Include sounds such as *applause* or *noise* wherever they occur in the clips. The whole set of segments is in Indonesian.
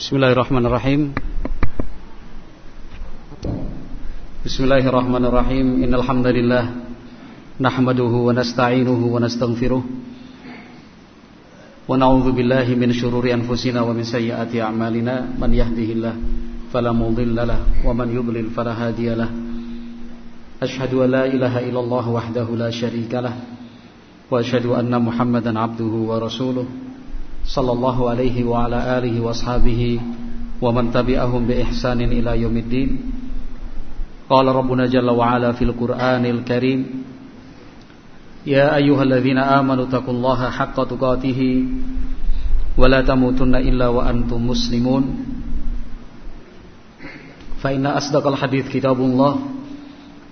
Bismillahirrahmanirrahim. Bismillahirrahmanirrahim. Innal hamdalillah nahmaduhu wa nasta'inuhu wa nastaghfiruh. Wa na'udzu billahi min shururi anfusina wa min sayyiati a'malina. Man yahdihillah fala mudhillalah wa man yudlil fala hadiyalah an la ilaha illallah wahdahu la syarikalah wa ashhadu anna Muhammadan 'abduhu wa rasuluh wa ala alihi wa ashabihi wa man tabi'ahum bi ihsanin ila yaumiddin قال ربنا جل وعلا في القرآن الكريم يا أيها الذين آمنوا اتقوا الله حق تقاته ولا تموتن إلا وأنتم مسلمون. فإن أصدق الحديث كتاب الله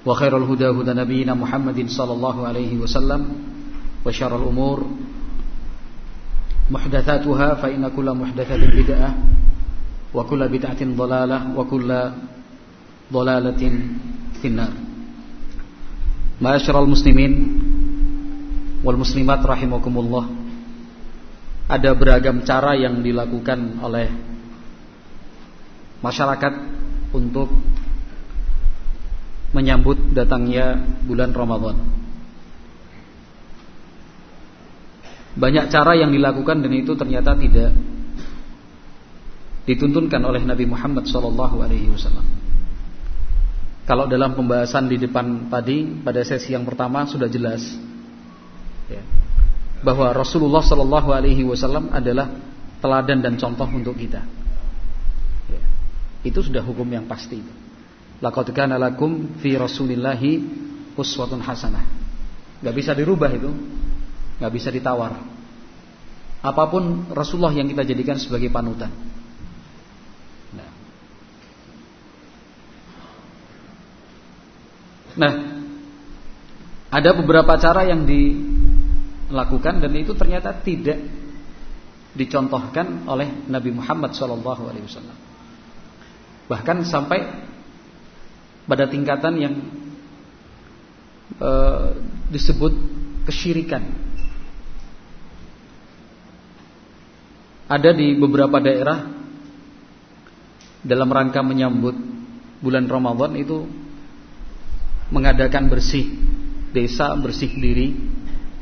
وخير الهدى هدى نبينا محمد صلى الله عليه وسلم وشر الأمور محدثاتها فإن كل محدثة بدعة وكل بدعة ضلالة وكل dolalatin finnar Ma'asyiral muslimin wal muslimat rahimakumullah ada beragam cara yang dilakukan oleh masyarakat untuk menyambut datangnya bulan Ramadan. Banyak cara yang dilakukan dan itu ternyata tidak dituntunkan oleh Nabi Muhammad SAW. Kalau dalam pembahasan di depan tadi pada sesi yang pertama sudah jelas ya, bahwa Rasulullah Wasallam adalah teladan dan contoh untuk kita. Ya, itu sudah hukum yang pasti. Laqad kana fi Rasulillahi uswatun hasanah. Gak bisa dirubah itu, gak bisa ditawar. Apa pun Rasulullah yang kita jadikan sebagai panutan. Nah, ada beberapa cara yang dilakukan dan itu ternyata tidak dicontohkan oleh Nabi Muhammad SAW. Bahkan sampai pada tingkatan yang e, disebut kesyirikan. Ada di beberapa daerah dalam rangka menyambut bulan Ramadan itu mengadakan bersih desa, bersih diri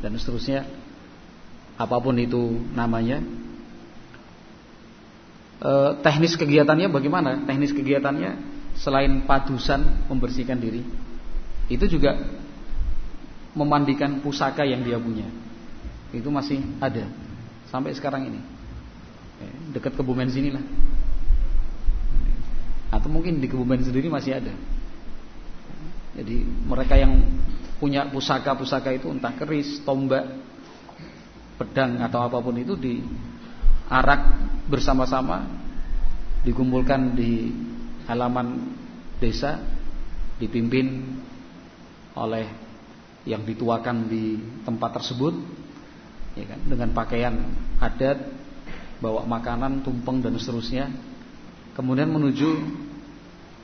dan seterusnya apa pun itu namanya. E, teknis kegiatannya bagaimana? Teknis kegiatannya selain padusan membersihkan diri, itu juga memandikan pusaka yang dia punya. Itu masih ada sampai sekarang ini. Eh, dekat Kebumen sinilah. Atau mungkin di Kebumen sendiri masih ada. Jadi mereka yang punya pusaka-pusaka itu entah keris, tombak, pedang atau apa pun itu diarak bersama-sama dikumpulkan di halaman desa dipimpin oleh yang dituakan di tempat tersebut ya kan dengan pakaian adat bawa makanan tumpeng dan seterusnya kemudian menuju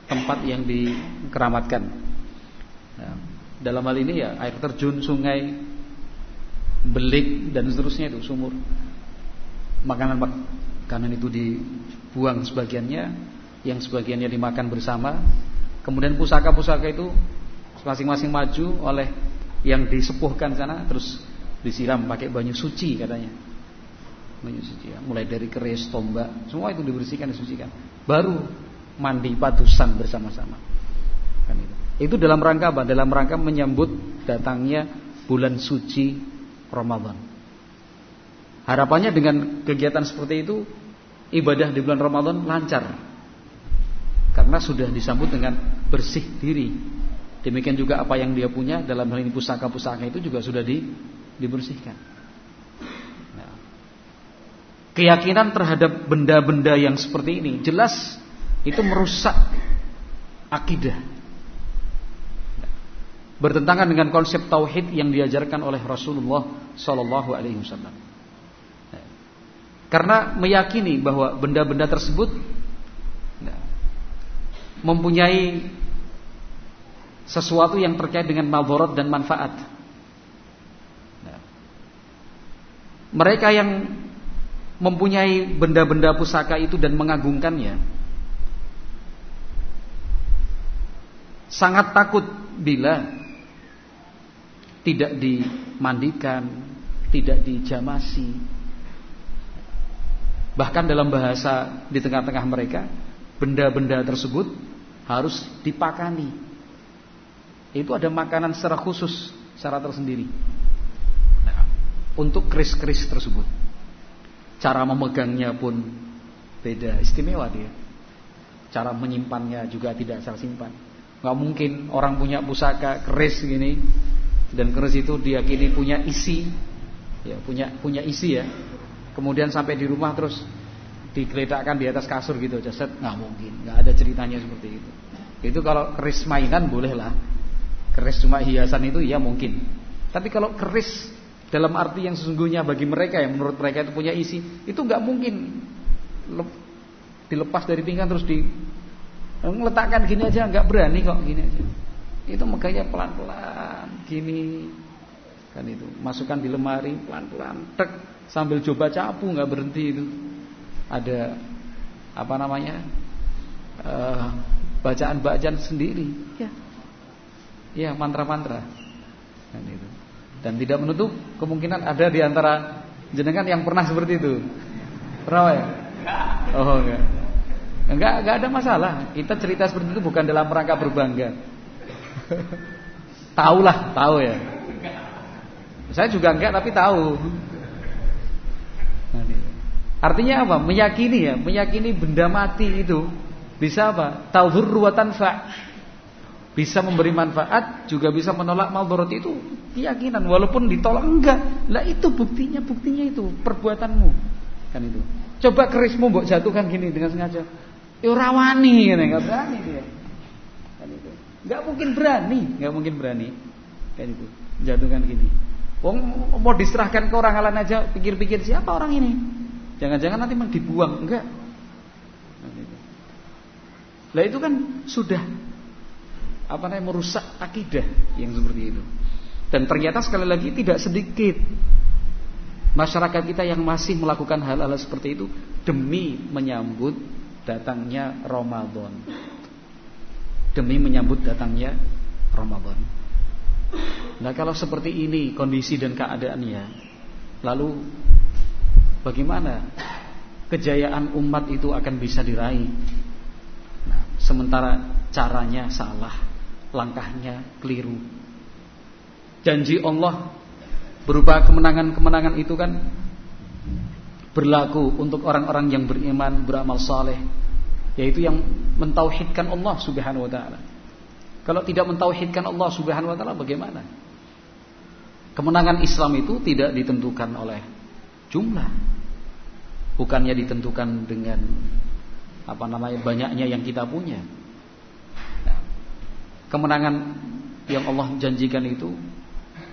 tempat yang dikeramatkan Ya. Dalam hal ini ya air terjun, sungai, belik dan seterusnya itu sumur. Makanan makanan itu dibuang sebagiannya, yang sebagiannya dimakan bersama. Kemudian pusaka-pusaka itu masing-masing maju oleh yang disepuhkan sana terus disiram pakai banyu suci katanya. Suci ya. Mulai dari keris, tombak, semua itu dibersihkan, disucikan. Baru mandi padusan bersama-sama. Kan itu. Itu dalam rangka apa? Dalam rangka menyambut datangnya bulan suci Ramadan. Harapannya dengan kegiatan seperti itu ibadah di bulan Ramadan lancar. Karena sudah disambut dengan bersih diri. Demikian juga apa yang dia punya dalam hal ini pusaka-pusaka itu juga sudah di, dibersihkan. Keyakinan terhadap benda-benda yang seperti ini jelas itu merusak akidah bertentangan dengan konsep tauhid yang diajarkan oleh Rasulullah Sallallahu Alaihi Wasallam. Karena meyakini bahwa benda-benda tersebut mempunyai sesuatu yang terkait dengan madarat dan manfaat. Mereka yang mempunyai benda-benda pusaka itu dan mengagungkannya sangat takut bila tidak dimandikan, tidak dijamasi. Bahkan dalam bahasa di tengah-tengah mereka, benda-benda tersebut harus dipakani. Itu ada makanan secara khusus, secara tersendiri. Nah, untuk keris-keris tersebut. Cara memegangnya pun beda, istimewa dia. Cara menyimpannya juga tidak asal simpan. Gak mungkin orang punya pusaka keris gini dan keris itu diyakini punya isi, ya punya punya isi ya. Kemudian sampai di rumah terus digeletakkan di atas kasur gitu aja set nggak mungkin, nggak ada ceritanya seperti itu. Itu kalau keris mainan boleh lah. Keris cuma hiasan itu ya mungkin. Tapi kalau keris dalam arti yang sesungguhnya bagi mereka yang menurut mereka itu punya isi, itu nggak mungkin. Dilepas dari pinggang terus di letakkan gini aja nggak berani kok gini aja. Itu megahnya pelan-pelan gini. Kan itu masukkan di lemari pelan-pelan tek sambil coba capu nggak berhenti itu. Ada apa namanya uh, bacaan-bacaan sendiri. Ya. Ya mantra-mantra. Kan itu dan tidak menutup kemungkinan ada di antara jenengan yang pernah seperti itu pernah ya oh enggak enggak enggak ada masalah kita cerita seperti itu bukan dalam rangka berbangga *laughs* Tahulah, tahu ya. Saya juga enggak tapi tahu. Artinya apa? Meyakini ya, meyakini benda mati itu bisa apa? Tauhur wa tanfa. Bisa memberi manfaat, juga bisa menolak maldorot itu keyakinan walaupun ditolak enggak. Lah itu buktinya, buktinya itu perbuatanmu. Kan itu. Coba kerismu mbok jatuhkan gini dengan sengaja. Ya rawani, enggak berani dia. Gak mungkin berani, gak mungkin berani. Kan itu, jatuhkan gini. Wong mau diserahkan ke orang lain aja, pikir-pikir siapa orang ini? Jangan-jangan nanti mau dibuang, enggak. Nah itu kan sudah apa namanya merusak akidah yang seperti itu. Dan ternyata sekali lagi tidak sedikit masyarakat kita yang masih melakukan hal-hal seperti itu demi menyambut datangnya Ramadan demi menyambut datangnya Ramadan. Nah kalau seperti ini kondisi dan keadaannya, lalu bagaimana kejayaan umat itu akan bisa diraih? Nah, sementara caranya salah, langkahnya keliru. Janji Allah berupa kemenangan-kemenangan itu kan berlaku untuk orang-orang yang beriman, beramal saleh, yaitu yang mentauhidkan Allah Subhanahu wa taala. Kalau tidak mentauhidkan Allah Subhanahu wa taala bagaimana? Kemenangan Islam itu tidak ditentukan oleh jumlah. Bukannya ditentukan dengan apa namanya banyaknya yang kita punya. Kemenangan yang Allah janjikan itu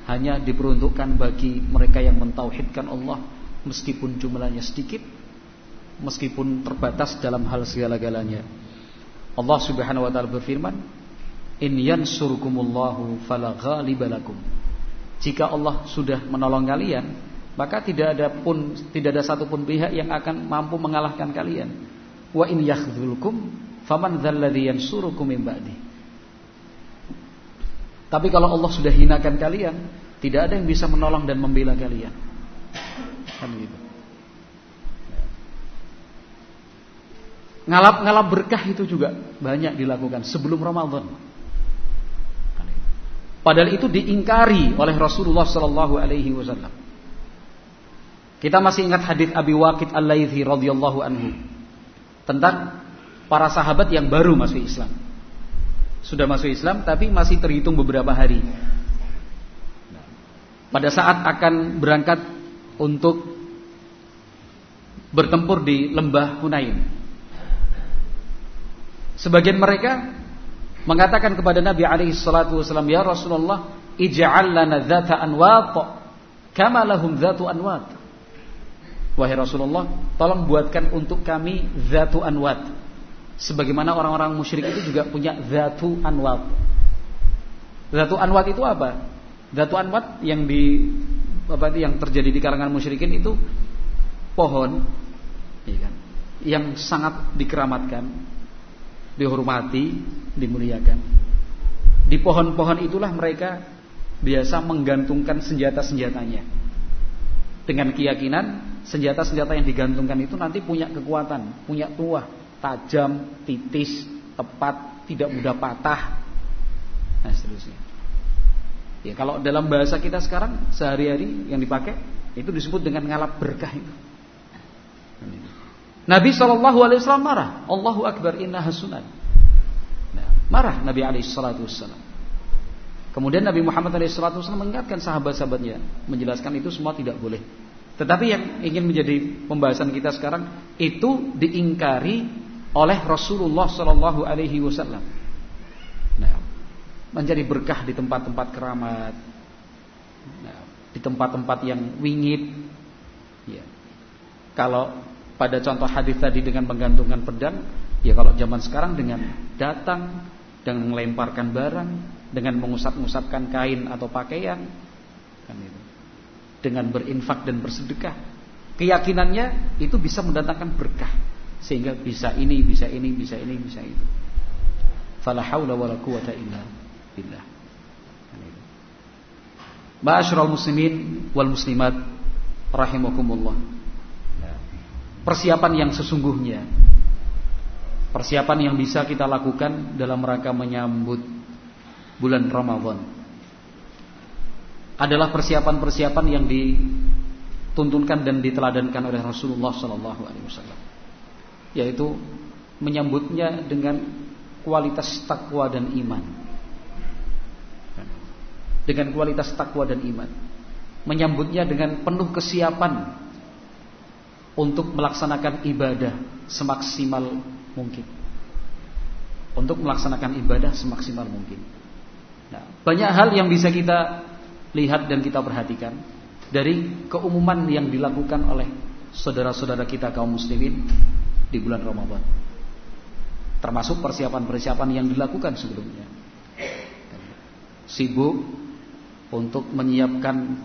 hanya diperuntukkan bagi mereka yang mentauhidkan Allah meskipun jumlahnya sedikit meskipun terbatas dalam hal segala-galanya. Allah Subhanahu wa taala berfirman, "In yansurkumullahu fala ghaliba Jika Allah sudah menolong kalian, maka tidak ada pun tidak ada satupun pihak yang akan mampu mengalahkan kalian. Wa in yakhdhulkum faman dzalladzi yansurukum min. Tapi kalau Allah sudah hinakan kalian, tidak ada yang bisa menolong dan membela kalian. Kan gitu. Ngalap-ngalap berkah itu juga banyak dilakukan sebelum Ramadan. Padahal itu diingkari oleh Rasulullah Sallallahu Alaihi Wasallam. Kita masih ingat hadis Abi Waqid Al-Laythi radhiyallahu anhu tentang para sahabat yang baru masuk Islam. Sudah masuk Islam tapi masih terhitung beberapa hari. Pada saat akan berangkat untuk bertempur di lembah Hunain. Sebagian mereka mengatakan kepada Nabi alaihi salatu wasallam, "Ya Rasulullah, ij'al lana dzata anwat kama lahum dzatu anwat." Wahai Rasulullah, tolong buatkan untuk kami dzatu anwat. Sebagaimana orang-orang musyrik itu juga punya dzatu anwat. Dzatu anwat itu apa? Dzatu anwat yang di apa itu yang terjadi di kalangan musyrikin itu pohon ya kan, yang sangat dikeramatkan, dihormati, dimuliakan. Di pohon-pohon itulah mereka biasa menggantungkan senjata-senjatanya. Dengan keyakinan senjata-senjata yang digantungkan itu nanti punya kekuatan, punya tuah, tajam, titis, tepat, tidak mudah patah. Nah, seterusnya. Ya, kalau dalam bahasa kita sekarang sehari-hari yang dipakai itu disebut dengan ngalap berkah itu. Nabi Shallallahu Alaihi Wasallam marah. Allahu Akbar inna hasunan. Nah, marah Nabi Alaihi Wasallam. Kemudian Nabi Muhammad SAW mengingatkan sahabat-sahabatnya, menjelaskan itu semua tidak boleh. Tetapi yang ingin menjadi pembahasan kita sekarang itu diingkari oleh Rasulullah Shallallahu Alaihi Wasallam. Nah, menjadi berkah di tempat-tempat keramat, nah, di tempat-tempat yang wingit. Ya. Kalau pada contoh hadis tadi dengan menggantungkan pedang, ya kalau zaman sekarang dengan datang dengan melemparkan barang, dengan mengusap-usapkan kain atau pakaian kan itu. Dengan berinfak dan bersedekah. Keyakinannya itu bisa mendatangkan berkah sehingga bisa ini, bisa ini, bisa ini, bisa itu. Fala haula wala quwata illa billah. Ma'asyiral muslimin wal muslimat rahimakumullah. Persiapan yang sesungguhnya Persiapan yang bisa kita lakukan dalam rangka menyambut bulan Ramadan adalah persiapan-persiapan yang dituntunkan dan diteladankan oleh Rasulullah Sallallahu Alaihi Wasallam, yaitu menyambutnya dengan kualitas takwa dan iman, dengan kualitas takwa dan iman, menyambutnya dengan penuh kesiapan untuk melaksanakan ibadah semaksimal mungkin, untuk melaksanakan ibadah semaksimal mungkin. Nah, banyak hal yang bisa kita lihat dan kita perhatikan dari keumuman yang dilakukan oleh saudara-saudara kita kaum muslimin di bulan Ramadan. Termasuk persiapan-persiapan yang dilakukan sebelumnya. Sibuk untuk menyiapkan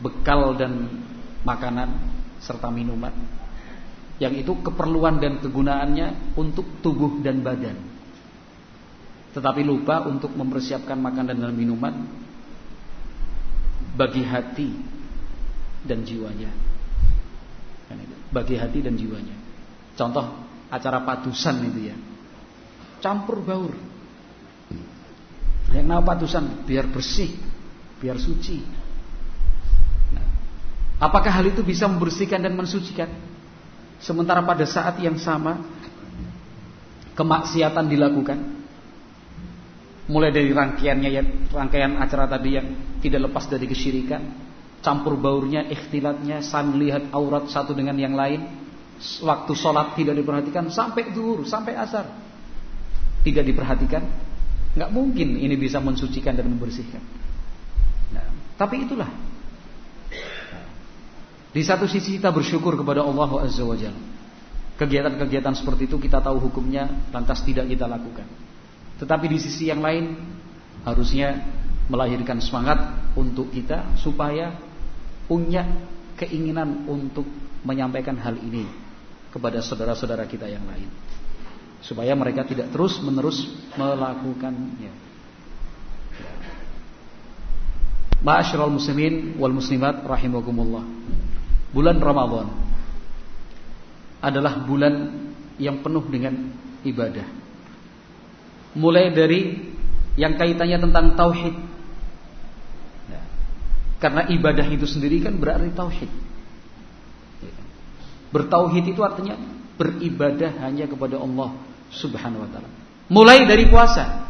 bekal dan makanan serta minuman yang itu keperluan dan kegunaannya untuk tubuh dan badan tetapi lupa untuk mempersiapkan makanan dan minuman bagi hati dan jiwanya. Kan bagi hati dan jiwanya. Contoh acara padusan itu ya. Campur baur. Yang nama padusan biar bersih, biar suci. Nah, apakah hal itu bisa membersihkan dan mensucikan? Sementara pada saat yang sama kemaksiatan dilakukan, mulai dari rangkaiannya ya rangkaian acara tadi yang tidak lepas dari kesyirikan campur baurnya ikhtilatnya saling lihat aurat satu dengan yang lain waktu sholat tidak diperhatikan sampai zuhur sampai asar. Tidak diperhatikan? Nggak mungkin ini bisa mensucikan dan membersihkan. Nah, tapi itulah. Di satu sisi kita bersyukur kepada Allah Azza wa Kegiatan-kegiatan seperti itu kita tahu hukumnya lantas tidak kita lakukan. Tetapi di sisi yang lain harusnya melahirkan semangat untuk kita supaya punya keinginan untuk menyampaikan hal ini kepada saudara-saudara kita yang lain. Supaya mereka tidak terus-menerus melakukannya. Ma'asyiral muslimin wal muslimat rahimakumullah. Bulan Ramadan adalah bulan yang penuh dengan ibadah mulai dari yang kaitannya tentang tauhid. Ya. Karena ibadah itu sendiri kan berarti tauhid. Bertauhid itu artinya beribadah hanya kepada Allah Subhanahu wa taala. Mulai dari puasa.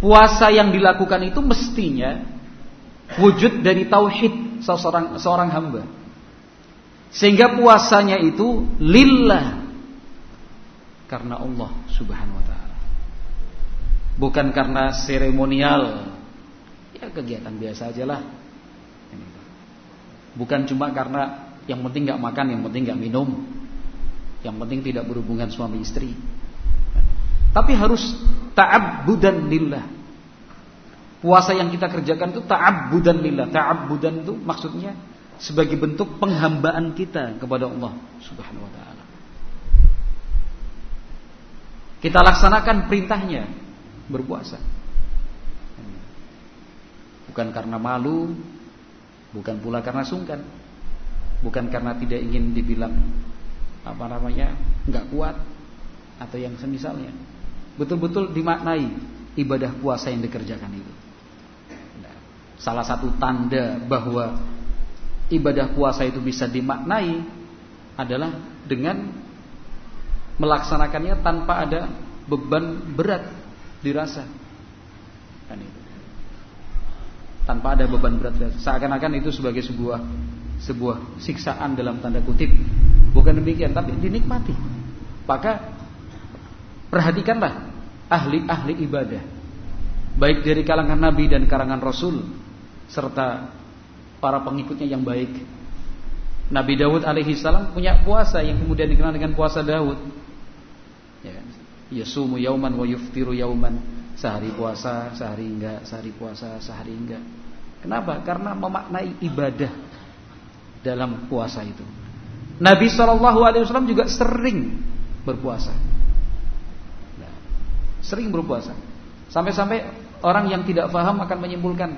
Puasa yang dilakukan itu mestinya wujud dari tauhid seorang seorang hamba. Sehingga puasanya itu lillah karena Allah Subhanahu wa taala. Bukan karena seremonial. Ya kegiatan biasa aja lah. Bukan cuma karena yang penting nggak makan, yang penting nggak minum. Yang penting tidak berhubungan suami istri. Tapi harus ta'abbudan lillah. Puasa yang kita kerjakan itu ta'abbudan lillah. Ta'abbudan itu maksudnya sebagai bentuk penghambaan kita kepada Allah Subhanahu wa taala. Kita laksanakan perintahnya berpuasa. Bukan karena malu, bukan pula karena sungkan. Bukan karena tidak ingin dibilang apa namanya? enggak kuat atau yang semisalnya. Betul-betul dimaknai ibadah puasa yang dikerjakan itu. Nah, salah satu tanda bahwa ibadah puasa itu bisa dimaknai adalah dengan melaksanakannya tanpa ada beban berat dirasa. Kan itu. Tanpa ada beban berat Seakan-akan itu sebagai sebuah sebuah siksaan dalam tanda kutip. Bukan demikian, tapi dinikmati. Maka perhatikanlah ahli-ahli ibadah. Baik dari kalangan nabi dan kalangan rasul serta para pengikutnya yang baik. Nabi Dawud alaihi salam punya puasa yang kemudian dikenal dengan puasa Dawud ya kan? Yasumu yauman wa yuftiru yauman. Sehari puasa, sehari enggak, sehari puasa, sehari enggak. Kenapa? Karena memaknai ibadah dalam puasa itu. Nabi Shallallahu Alaihi Wasallam juga sering berpuasa, ya, sering berpuasa. Sampai-sampai orang yang tidak paham akan menyimpulkan,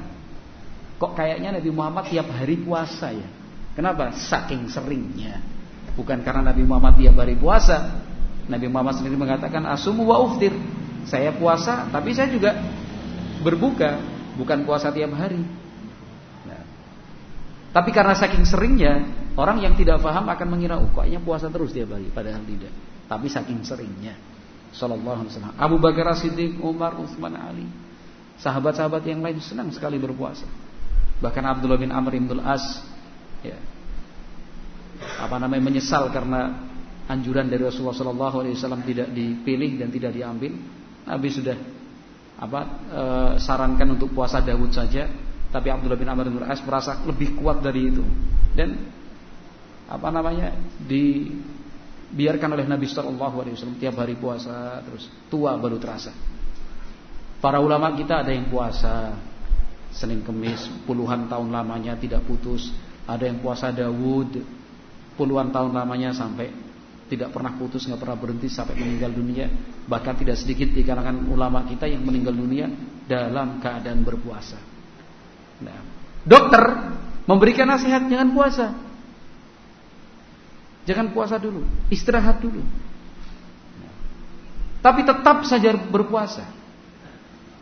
kok kayaknya Nabi Muhammad tiap hari puasa ya? Kenapa? Saking seringnya. Bukan karena Nabi Muhammad tiap hari puasa, Nabi Muhammad sendiri mengatakan asumu wa uftir. Saya puasa tapi saya juga berbuka, bukan puasa tiap hari. Tapi karena saking seringnya, orang yang tidak paham akan mengira oh kayaknya puasa terus tiap hari, padahal tidak. Tapi saking seringnya. Sallallahu alaihi wasallam. Abu Bakar Siddiq, Umar, Utsman, Ali. Sahabat-sahabat yang lain senang sekali berpuasa. Bahkan Abdullah bin Amr bin As ya. Apa namanya menyesal karena anjuran dari Rasulullah SAW tidak dipilih dan tidak diambil, Nabi sudah apa e, sarankan untuk puasa Dawud saja, tapi Abdullah bin Amr bin As merasa lebih kuat dari itu dan apa namanya dibiarkan oleh Nabi SAW tiap hari puasa terus tua baru terasa. Para ulama kita ada yang puasa Senin Kemis puluhan tahun lamanya tidak putus, ada yang puasa Dawud puluhan tahun lamanya sampai tidak pernah putus, nggak pernah berhenti sampai meninggal dunia. Bahkan tidak sedikit di kalangan ulama kita yang meninggal dunia dalam keadaan berpuasa. Nah, dokter memberikan nasihat jangan puasa. Jangan puasa dulu, istirahat dulu. Tapi tetap saja berpuasa.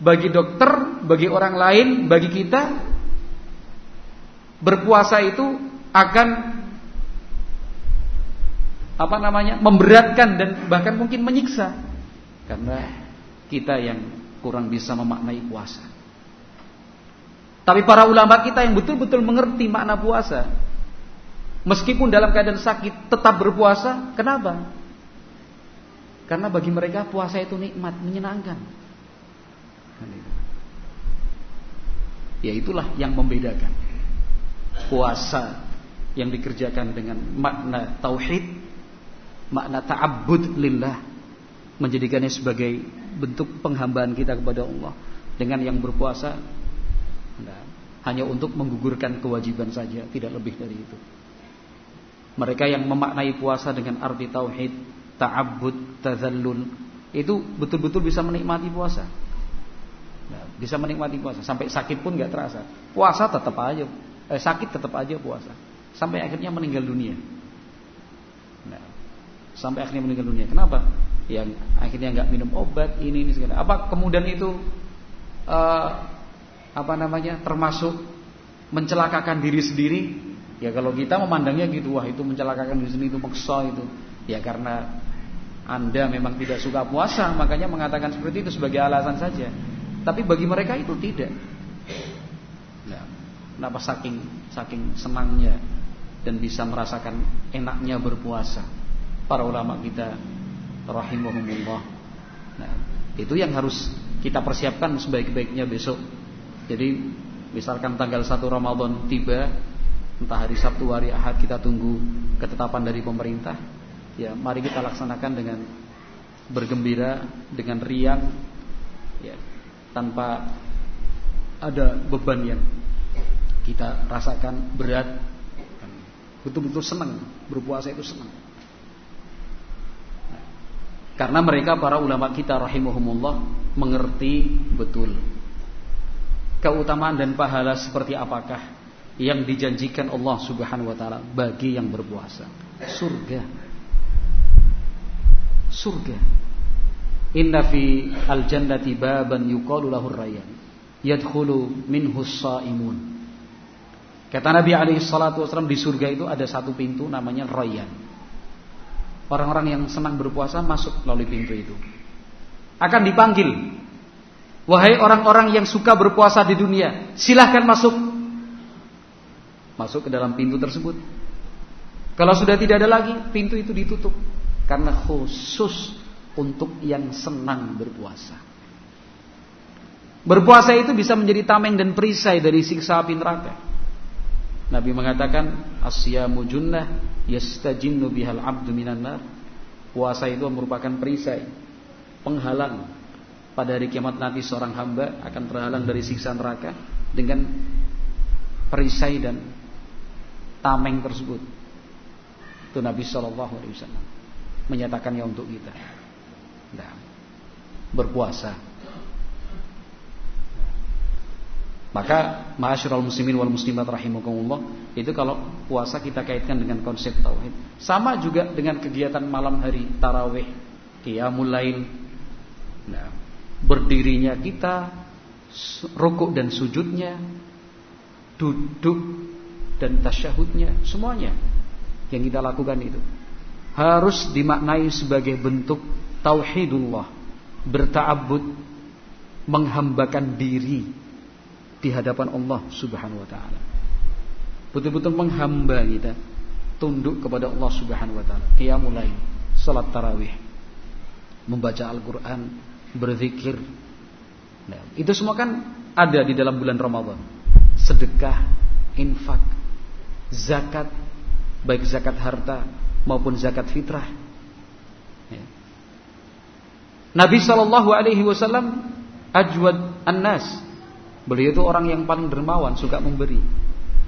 Bagi dokter, bagi orang lain, bagi kita berpuasa itu akan apa namanya memberatkan dan bahkan mungkin menyiksa karena kita yang kurang bisa memaknai puasa. Tapi para ulama kita yang betul-betul mengerti makna puasa, meskipun dalam keadaan sakit tetap berpuasa, kenapa? Karena bagi mereka puasa itu nikmat, menyenangkan. Ya itulah yang membedakan puasa yang dikerjakan dengan makna tauhid makna ta'abbud lillah menjadikannya sebagai bentuk penghambaan kita kepada Allah dengan yang berpuasa nah, hanya untuk menggugurkan kewajiban saja tidak lebih dari itu mereka yang memaknai puasa dengan arti tauhid ta'abbud tazallul itu betul-betul bisa menikmati puasa nah, bisa menikmati puasa sampai sakit pun nggak terasa puasa tetap aja eh, sakit tetap aja puasa sampai akhirnya meninggal dunia sampai akhirnya meninggal dunia. Kenapa? Yang akhirnya nggak minum obat ini ini segala. Apa kemudian itu uh, apa namanya termasuk mencelakakan diri sendiri? Ya kalau kita memandangnya gitu, wah itu mencelakakan diri sendiri itu maksa itu. Ya karena anda memang tidak suka puasa, makanya mengatakan seperti itu sebagai alasan saja. Tapi bagi mereka itu tidak. Nah, kenapa saking saking senangnya dan bisa merasakan enaknya berpuasa? para ulama kita rahimahumullah. Nah, itu yang harus kita persiapkan sebaik-baiknya besok. Jadi misalkan tanggal 1 Ramadan tiba, entah hari Sabtu hari Ahad kita tunggu ketetapan dari pemerintah. Ya, mari kita laksanakan dengan bergembira, dengan riang ya, tanpa ada beban yang kita rasakan berat Betul-betul senang berpuasa itu senang. Nah, karena mereka para ulama kita rahimahumullah mengerti betul keutamaan dan pahala seperti apakah yang dijanjikan Allah Subhanahu wa taala bagi yang berpuasa. Surga. Surga. Inna fi al-jannati baban yuqalu lahu rayyan yadkhulu minhu shaimun Kata Nabi alaihi salatu wasallam di surga itu ada satu pintu namanya Rayyan. Orang-orang yang senang berpuasa masuk melalui pintu itu. Akan dipanggil. Wahai orang-orang yang suka berpuasa di dunia, silahkan masuk. Masuk ke dalam pintu tersebut. Kalau sudah tidak ada lagi, pintu itu ditutup. Karena khusus untuk yang senang berpuasa. Berpuasa itu bisa menjadi tameng dan perisai dari siksa api neraka. Nabi mengatakan asyamu junnah yastajinnu bihal abdu minan nar. Puasa itu merupakan perisai, penghalang pada hari kiamat nanti seorang hamba akan terhalang dari siksa neraka dengan perisai dan tameng tersebut. Itu Nabi Shallallahu Alaihi Wasallam menyatakannya untuk kita. Nah, berpuasa Maka ma'asyiral muslimin wal muslimat rahimakumullah itu kalau puasa kita kaitkan dengan konsep tauhid. Sama juga dengan kegiatan malam hari tarawih, qiyamul lail. Nah, berdirinya kita, rukuk dan sujudnya, duduk dan tasyahudnya, semuanya yang kita lakukan itu harus dimaknai sebagai bentuk tauhidullah, berta'abbud, menghambakan diri di hadapan Allah Subhanahu wa taala. Betul-betul menghamba kita tunduk kepada Allah Subhanahu wa taala. Qiyamul lail, salat tarawih, membaca Al-Qur'an, berzikir. Nah, itu semua kan ada di dalam bulan Ramadan. Sedekah, infak, zakat, baik zakat harta maupun zakat fitrah. Ya. Nabi Shallallahu Alaihi Wasallam ajwad an-nas Beliau itu orang yang paling dermawan, suka memberi.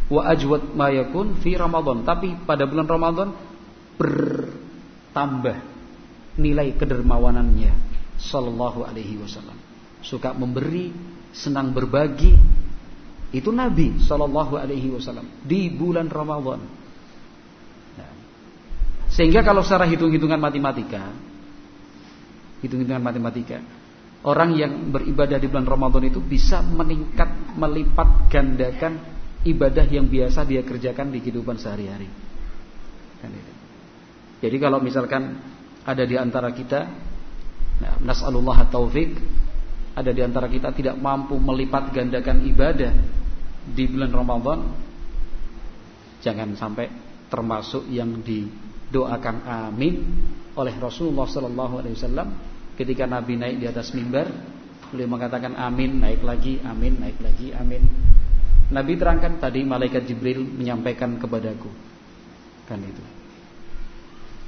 Wa ajwad ma yakun fi Ramadan, tapi pada bulan Ramadan bertambah nilai kedermawanannya sallallahu alaihi wasallam. Suka memberi, senang berbagi. Itu Nabi sallallahu alaihi wasallam di bulan Ramadan. Nah, sehingga kalau secara hitung-hitungan matematika, hitung-hitungan matematika, Orang yang beribadah di bulan Ramadan itu bisa meningkat, melipat gandakan ibadah yang biasa dia kerjakan di kehidupan sehari-hari. Kan Jadi kalau misalkan ada di antara kita, nah, nasallallahu taufik, ada di antara kita tidak mampu melipat gandakan ibadah di bulan Ramadan, jangan sampai termasuk yang didoakan amin oleh Rasulullah Sallallahu Alaihi Wasallam Ketika Nabi naik di atas mimbar, beliau mengatakan amin, naik lagi, amin, naik lagi, amin. Nabi terangkan tadi malaikat Jibril menyampaikan kepadaku. Kan itu.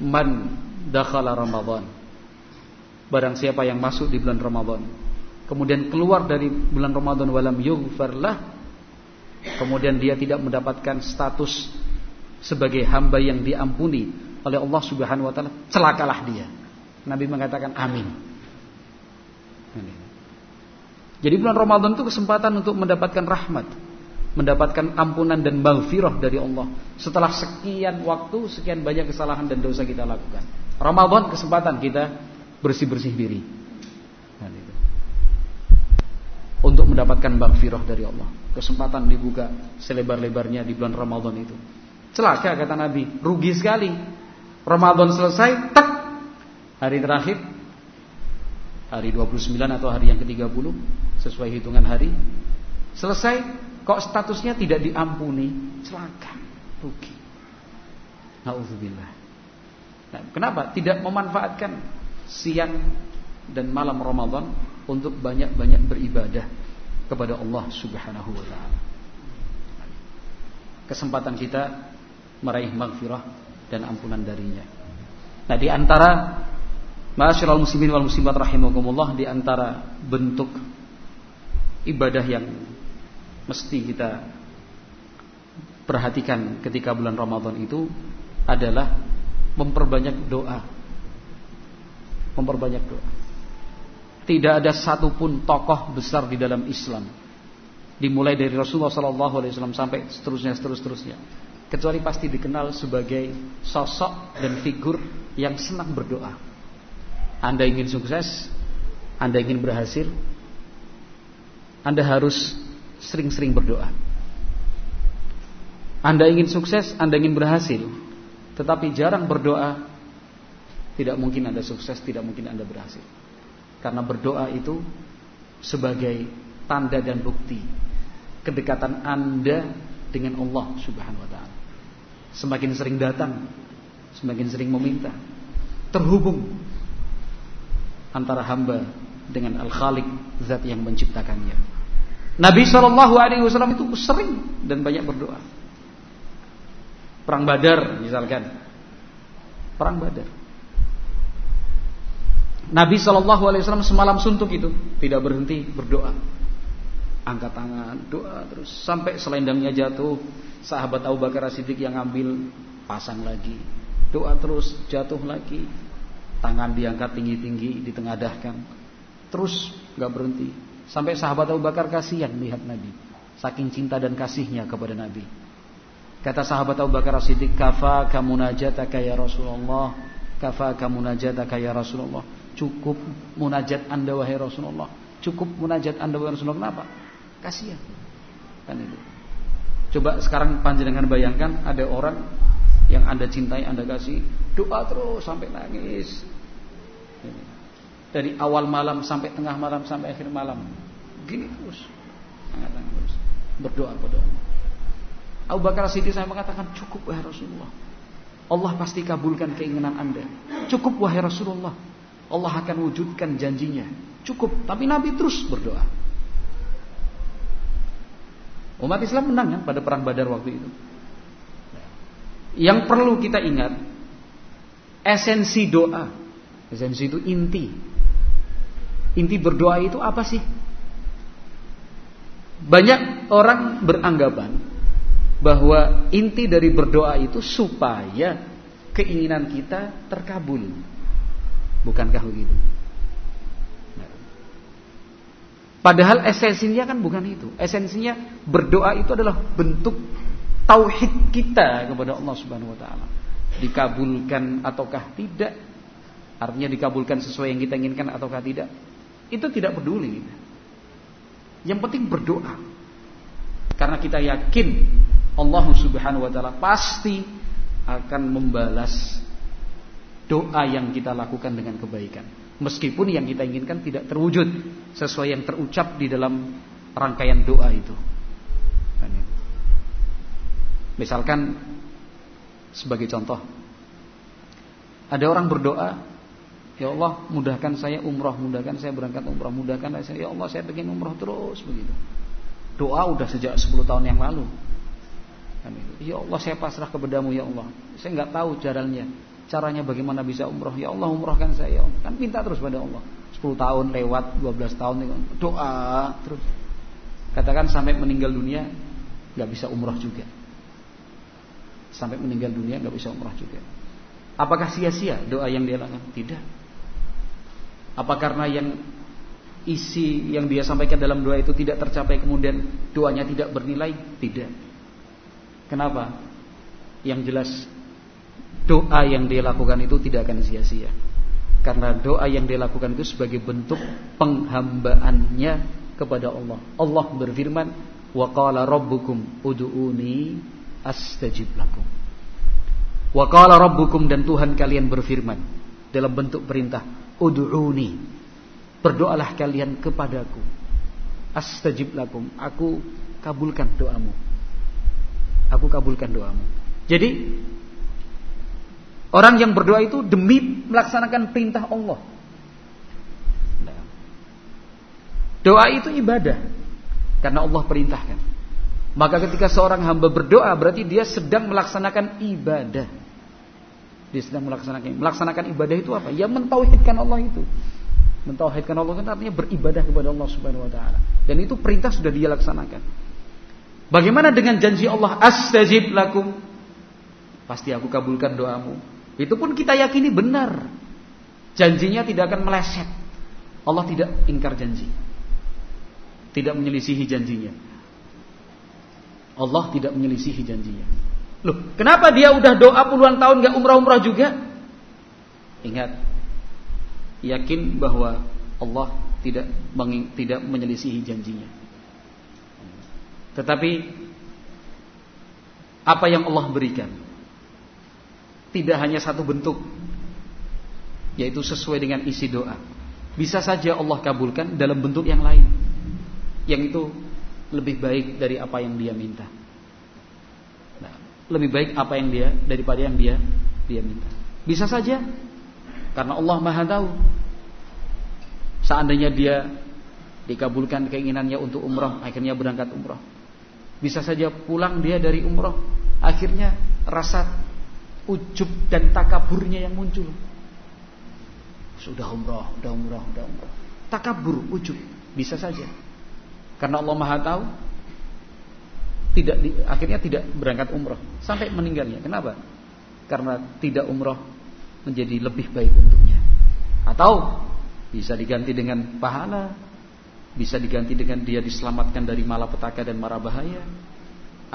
Man dakhala Ramadan. Barang siapa yang masuk di bulan Ramadan, kemudian keluar dari bulan Ramadan walam yughfarlah, kemudian dia tidak mendapatkan status sebagai hamba yang diampuni oleh Allah Subhanahu wa taala, celakalah dia. Nabi mengatakan amin. Jadi bulan Ramadan itu kesempatan untuk mendapatkan rahmat, mendapatkan ampunan dan maghfirah dari Allah. Setelah sekian waktu, sekian banyak kesalahan dan dosa kita lakukan. Ramadan kesempatan kita bersih-bersih diri. Untuk mendapatkan maghfirah dari Allah. Kesempatan dibuka selebar-lebarnya di bulan Ramadan itu. Celaka kata Nabi, rugi sekali. Ramadan selesai, tak hari terakhir hari 29 atau hari yang ke-30 sesuai hitungan hari selesai. Kok statusnya tidak diampuni? Celaka. Rugi. Nauzubillah. Nah, kenapa? Tidak memanfaatkan siang dan malam Ramadan untuk banyak-banyak beribadah kepada Allah Subhanahu wa taala kesempatan kita meraih maghfirah dan ampunan darinya nah di antara Ma'asyiral muslimin wal muslimat rahimakumullah di antara bentuk ibadah yang mesti kita perhatikan ketika bulan Ramadan itu adalah memperbanyak doa. Memperbanyak doa. Tidak ada satupun tokoh besar di dalam Islam dimulai dari Rasulullah SAW sampai seterusnya seterus seterusnya kecuali pasti dikenal sebagai sosok dan figur yang senang berdoa. Anda ingin sukses, Anda ingin berhasil, Anda harus sering-sering berdoa. Anda ingin sukses, Anda ingin berhasil, tetapi jarang berdoa, tidak mungkin Anda sukses, tidak mungkin Anda berhasil. Karena berdoa itu sebagai tanda dan bukti kedekatan Anda dengan Allah Subhanahu wa taala. Semakin sering datang, semakin sering meminta, terhubung antara hamba dengan Al-Khaliq, zat yang menciptakannya. Nabi Shallallahu alaihi wasallam itu sering dan banyak berdoa. Perang Badar misalkan. Perang Badar. Nabi Shallallahu alaihi wasallam semalam suntuk itu tidak berhenti berdoa angkat tangan, doa terus sampai selendangnya jatuh. Sahabat Abu Bakar Siddiq yang ambil pasang lagi. Doa terus jatuh lagi. Tangan diangkat tinggi-tinggi, ditengadahkan. Terus nggak berhenti. Sampai sahabat Abu Bakar kasihan lihat Nabi. Saking cinta dan kasihnya kepada Nabi. Kata sahabat Abu Bakar Siddiq, "Kafa kamunajataka ya Rasulullah." Kafa kamunajataka ya Rasulullah. Cukup munajat Anda wahai Rasulullah. Cukup munajat Anda wahai Rasulullah. Kenapa? Kasihan. Kan itu. Coba sekarang panjenengan bayangkan ada orang yang Anda cintai, Anda kasih, doa terus sampai nangis. Dari awal malam sampai tengah malam sampai akhir malam. Gini terus. Terus. Berdoa kepada Allah. Abu Bakar Siddiq saya mengatakan cukup wahai Rasulullah. Allah pasti kabulkan keinginan Anda. Cukup wahai Rasulullah. Allah akan wujudkan janjinya. Cukup. Tapi Nabi terus berdoa. Umat Islam menang kan pada perang Badar waktu itu. Yang perlu kita ingat esensi doa. Esensi itu inti. Inti berdoa itu apa sih? Banyak orang beranggapan bahwa inti dari berdoa itu supaya keinginan kita terkabul. Bukankah begitu? Padahal esensinya kan bukan itu. Esensinya berdoa itu adalah bentuk tauhid kita kepada Allah Subhanahu wa taala. Dikabulkan ataukah tidak? Artinya dikabulkan sesuai yang kita inginkan ataukah tidak? Itu tidak peduli. Yang penting berdoa. Karena kita yakin Allah Subhanahu wa taala pasti akan membalas doa yang kita lakukan dengan kebaikan. Meskipun yang kita inginkan tidak terwujud sesuai yang terucap di dalam rangkaian doa itu. Misalkan sebagai contoh, ada orang berdoa, ya Allah mudahkan saya umroh, mudahkan saya berangkat umroh, mudahkan saya, ya Allah saya pengen umroh terus begitu. Doa udah sejak 10 tahun yang lalu. Ya Allah saya pasrah kepadamu ya Allah. Saya nggak tahu jalannya. Caranya bagaimana bisa umroh? Ya Allah umrohkan saya. Kan minta terus pada Allah. 10 tahun lewat, 12 tahun doa terus. Katakan sampai meninggal dunia nggak bisa umroh juga. Sampai meninggal dunia nggak bisa umroh juga. Apakah sia-sia doa yang dia lakukan? Tidak. Apa karena yang isi yang dia sampaikan dalam doa itu tidak tercapai kemudian doanya tidak bernilai? Tidak. Kenapa? Yang jelas doa yang dia lakukan itu tidak akan sia-sia. Karena doa yang dia lakukan itu sebagai bentuk penghambaannya kepada Allah. Allah berfirman, "Wa qala rabbukum ud'uni astajib lakum." Wa qala rabbukum dan Tuhan kalian berfirman dalam bentuk perintah, "Ud'uni." Berdoalah kalian kepadaku. Astajib lakum. Aku kabulkan doamu. Aku kabulkan doamu. Jadi Orang yang berdoa itu demi melaksanakan perintah Allah. Doa itu ibadah karena Allah perintahkan. Maka ketika seorang hamba berdoa berarti dia sedang melaksanakan ibadah. Dia sedang melaksanakan melaksanakan ibadah itu apa? Ya mentauhidkan Allah itu. Mentauhidkan Allah itu artinya beribadah kepada Allah Subhanahu wa taala. Dan itu perintah sudah dia laksanakan. Bagaimana dengan janji Allah astajib lakum? Pasti aku kabulkan doamu. Itu pun kita yakini benar. Janjinya tidak akan meleset. Allah tidak ingkar janji. Tidak menyelisihi janjinya. Allah tidak menyelisihi janjinya. Loh, kenapa dia udah doa puluhan tahun gak umrah-umrah juga? Ingat, yakin bahwa Allah tidak tidak menyelisihi janjinya. Tetapi apa yang Allah berikan tidak hanya satu bentuk yaitu sesuai dengan isi doa. Bisa saja Allah kabulkan dalam bentuk yang lain. Yang itu lebih baik dari apa yang dia minta. Nah, lebih baik apa yang dia daripada yang dia dia minta. Bisa saja karena Allah Maha tahu. Seandainya dia dikabulkan keinginannya untuk umrah, akhirnya berangkat umrah. Bisa saja pulang dia dari umrah, akhirnya rasa ujub dan takaburnya yang muncul. Sudah umrah, sudah umrah, sudah umrah. Takabur, ujub, bisa saja. Karena Allah Maha tahu, tidak di, akhirnya tidak berangkat umrah sampai meninggalnya. Kenapa? Karena tidak umrah menjadi lebih baik untuknya. Atau bisa diganti dengan pahala, bisa diganti dengan dia diselamatkan dari malapetaka dan mara bahaya,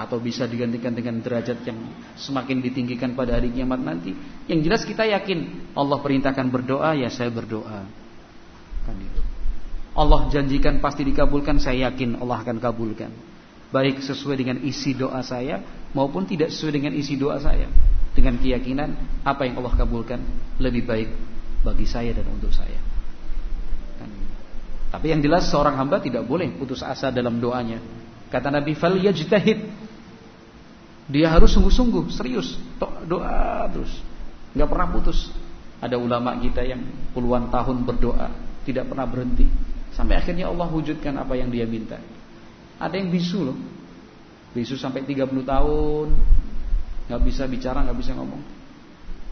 atau bisa digantikan dengan derajat yang semakin ditinggikan pada hari kiamat nanti. Yang jelas kita yakin Allah perintahkan berdoa, ya saya berdoa. Kan itu. Allah janjikan pasti dikabulkan, saya yakin Allah akan kabulkan. Baik sesuai dengan isi doa saya maupun tidak sesuai dengan isi doa saya. Dengan keyakinan apa yang Allah kabulkan lebih baik bagi saya dan untuk saya. Kan. Tapi yang jelas seorang hamba tidak boleh putus asa dalam doanya. Kata Nabi fal yajtahid dia harus sungguh-sungguh, serius, doa terus. nggak pernah putus. Ada ulama kita yang puluhan tahun berdoa, tidak pernah berhenti. Sampai akhirnya Allah wujudkan apa yang dia minta. Ada yang bisu loh. Bisu sampai 30 tahun. nggak bisa bicara, nggak bisa ngomong.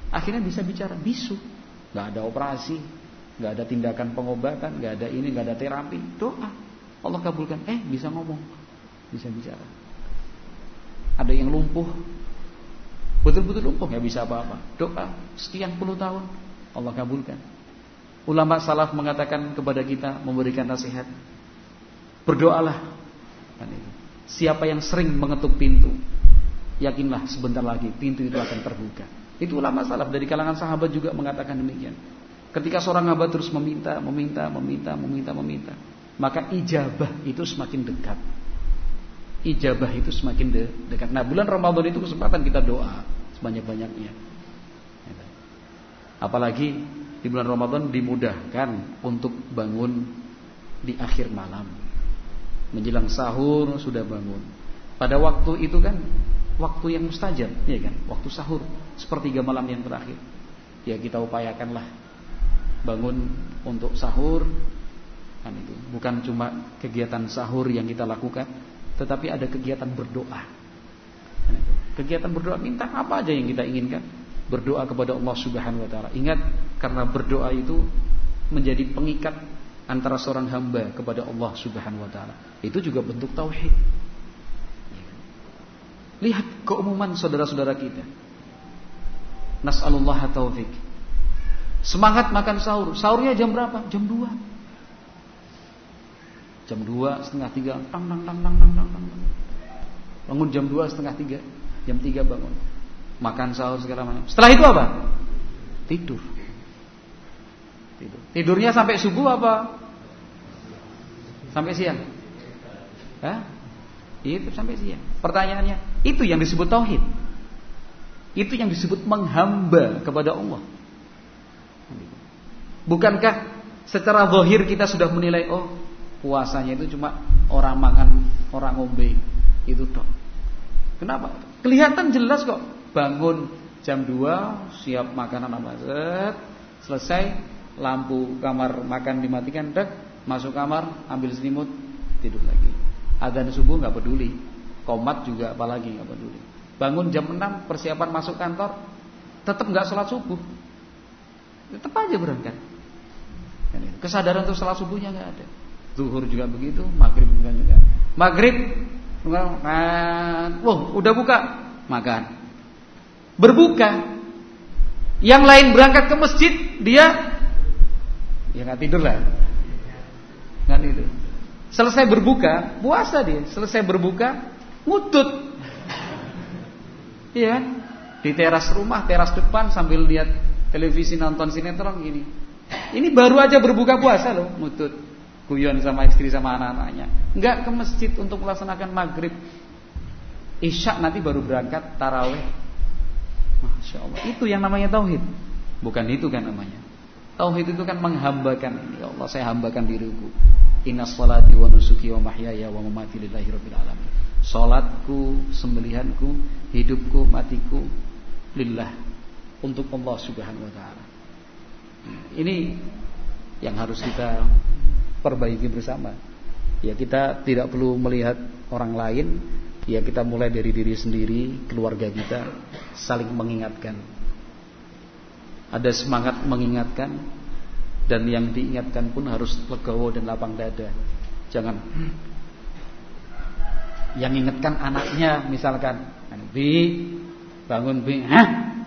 Akhirnya bisa bicara, bisu. nggak ada operasi, nggak ada tindakan pengobatan, nggak ada ini, nggak ada terapi. Doa. Allah kabulkan. Eh, bisa ngomong. Bisa bicara. Ada yang lumpuh. Betul-betul lumpuh nggak bisa apa-apa. Doa sekian puluh tahun Allah kabulkan. Ulama salaf mengatakan kepada kita memberikan nasihat. Berdoalah. Siapa yang sering mengetuk pintu, yakinlah sebentar lagi pintu itu akan terbuka. Itu ulama salaf dari kalangan sahabat juga mengatakan demikian. Ketika seorang hamba terus meminta, meminta, meminta, meminta, meminta, maka ijabah itu semakin dekat ijabah itu semakin de dekat. Nah, bulan Ramadan itu kesempatan kita doa sebanyak-banyaknya. Apalagi di bulan Ramadan dimudahkan untuk bangun di akhir malam. Menjelang sahur sudah bangun. Pada waktu itu kan waktu yang mustajab, ya kan? Waktu sahur sepertiga malam yang terakhir. Ya kita upayakanlah bangun untuk sahur kan itu. Bukan cuma kegiatan sahur yang kita lakukan, tetapi ada kegiatan berdoa. Kegiatan berdoa minta apa aja yang kita inginkan. Berdoa kepada Allah Subhanahu wa taala. Ingat karena berdoa itu menjadi pengikat antara seorang hamba kepada Allah Subhanahu wa taala. Itu juga bentuk tauhid. Lihat keumuman saudara-saudara kita. Nas'alullah taufik. Semangat makan sahur. Sahurnya jam berapa? Jam 2 jam 2 setengah 3 tang tang tang tang tang tang bangun jam 2 setengah 3 jam 3 bangun. Makan sahur segala macam. Setelah itu apa? Tidur. Tidur. Tidurnya sampai subuh apa? Sampai siang? Hah? itu sampai siang. Pertanyaannya itu yang disebut tauhid. Itu yang disebut menghamba kepada Allah. Bukankah secara zahir kita sudah menilai oh puasanya itu cuma orang makan, orang ngombe itu toh. Kenapa? Kelihatan jelas kok. Bangun jam 2 siap makanan apa? Set, selesai lampu kamar makan dimatikan dek masuk kamar ambil selimut tidur lagi. Adzan subuh nggak peduli. Komat juga apalagi nggak peduli. Bangun jam 6 persiapan masuk kantor tetap nggak sholat subuh. Tetap aja berangkat. Kesadaran untuk sholat subuhnya nggak ada Zuhur juga begitu, maghrib juga juga. Maghrib Makan. Wah, udah buka, makan. Berbuka. Yang lain berangkat ke masjid, dia ya nggak tidur lah. Nggak tidur. Selesai berbuka, puasa dia. Selesai berbuka, ngutut. Iya Di teras rumah, teras depan sambil lihat televisi nonton sinetron gini. Ini baru aja berbuka puasa loh, ngutut. Guyon sama istri sama anak-anaknya. Enggak ke masjid untuk melaksanakan maghrib. Isya nanti baru berangkat taraweh. Masya Allah. Itu yang namanya tauhid. Bukan itu kan namanya. Tauhid itu kan menghambakan. Ya Allah saya hambakan diriku. Inna salati wa nusuki wa mahyaya wa mamati lillahi rabbil alamin. Salatku, sembelihanku, hidupku, matiku lillah untuk Allah Subhanahu wa taala. Ini yang harus kita perbaiki bersama. Ya kita tidak perlu melihat orang lain, ya kita mulai dari diri sendiri, keluarga kita saling mengingatkan. Ada semangat mengingatkan dan yang diingatkan pun harus legowo dan lapang dada. Jangan *clears throat* yang ingatkan anaknya misalkan, Bi bangun Bi, hah?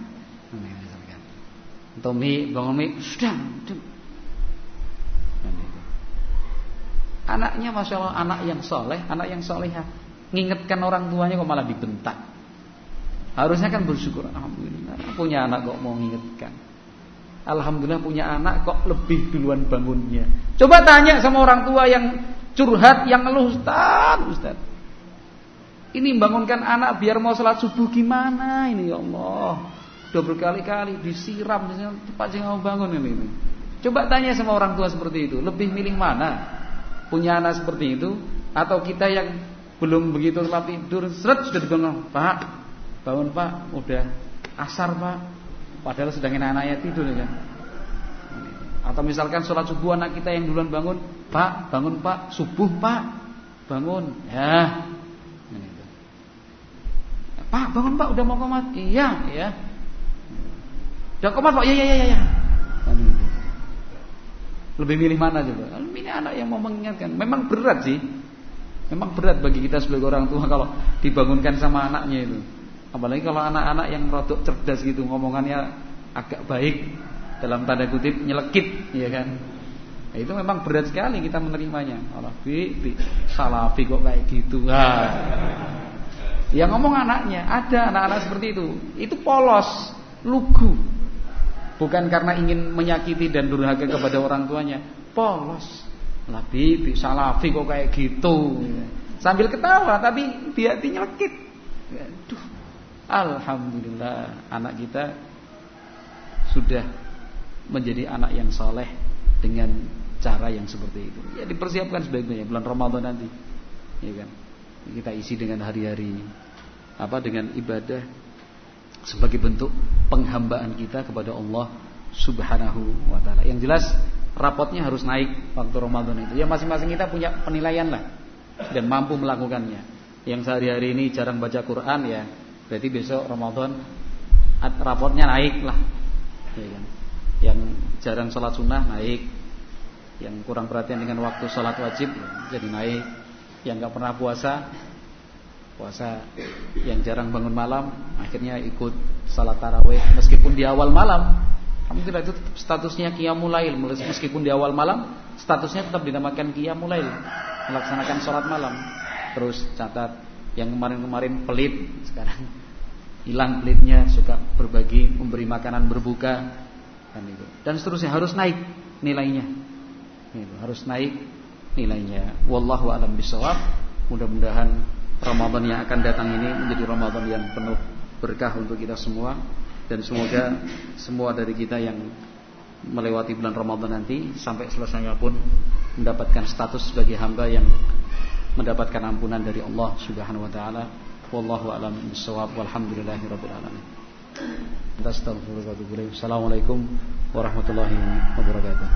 Atau Mi bangun Mi, sudah, Anaknya masya Allah anak yang soleh, anak yang solehah. Ngingetkan orang tuanya kok malah dibentak. Harusnya kan bersyukur, alhamdulillah punya anak kok mau ngingetkan. Alhamdulillah punya anak kok lebih duluan bangunnya. Coba tanya sama orang tua yang curhat, yang ngeluh, Ustaz, Ustaz. Ini bangunkan anak biar mau sholat subuh gimana ini ya Allah. Udah berkali-kali disiram, cepat sih mau bangun ini. Coba tanya sama orang tua seperti itu, lebih milih mana? Punya anak seperti itu atau kita yang belum begitu telat tidur seret sudah dibangun Pak bangun Pak. Udah asar Pak. Padahal sedang anaknya tidur ya kan? Atau misalkan sholat subuh anak kita yang duluan bangun Pak bangun Pak. Subuh Pak. Bangun. Ya. Pak bangun Pak. Udah mau komat? Iya ya. Udah komat Pak? Ya ya ya ya lebih milih mana coba? Ini anak yang mau mengingatkan. Memang berat sih. Memang berat bagi kita sebagai orang tua kalau dibangunkan sama anaknya itu. Apalagi kalau anak-anak yang rodok cerdas gitu, ngomongannya agak baik dalam tanda kutip nyelekit, ya kan? Nah, itu memang berat sekali kita menerimanya. Allah bi, bi salafi kok kayak gitu. Nah. Ya ngomong anaknya, ada anak-anak seperti itu. Itu polos, lugu. Bukan karena ingin menyakiti dan durhaka kepada orang tuanya. Polos. Lah bibi salafi kok kayak gitu. Sambil ketawa tapi dia hatinya lekit. Aduh. Alhamdulillah anak kita sudah menjadi anak yang soleh dengan cara yang seperti itu. Ya dipersiapkan sebaik-baiknya bulan Ramadan nanti. Ya kan? Kita isi dengan hari-hari apa dengan ibadah sebagai bentuk penghambaan kita kepada Allah Subhanahu wa taala. Yang jelas rapotnya harus naik waktu Ramadan itu. Ya masing-masing kita punya penilaian lah dan mampu melakukannya. Yang sehari-hari ini jarang baca Quran ya, berarti besok Ramadan rapotnya naik lah. Ya kan? Yang jarang sholat sunnah naik, yang kurang perhatian dengan waktu sholat wajib ya, jadi naik, yang nggak pernah puasa puasa yang jarang bangun malam akhirnya ikut salat tarawih. Meskipun di awal malam alhamdulillah itu statusnya qiyamul lail. Meskipun di awal malam statusnya tetap dinamakan qiyamul lail. Melaksanakan salat malam. Terus catat yang kemarin-kemarin pelit sekarang hilang pelitnya suka berbagi memberi makanan berbuka dan itu. Dan seterusnya harus naik nilainya. Harus naik nilainya. Wallahu alam bisawab mudah-mudahan Ramadan yang akan datang ini menjadi Ramadan yang penuh berkah untuk kita semua dan semoga semua dari kita yang melewati bulan Ramadan nanti sampai selesainya pun mendapatkan status sebagai hamba yang mendapatkan ampunan dari Allah Subhanahu wa taala. Wallahu a'lam bishawab walhamdulillahirabbil alamin. Assalamualaikum warahmatullahi wabarakatuh.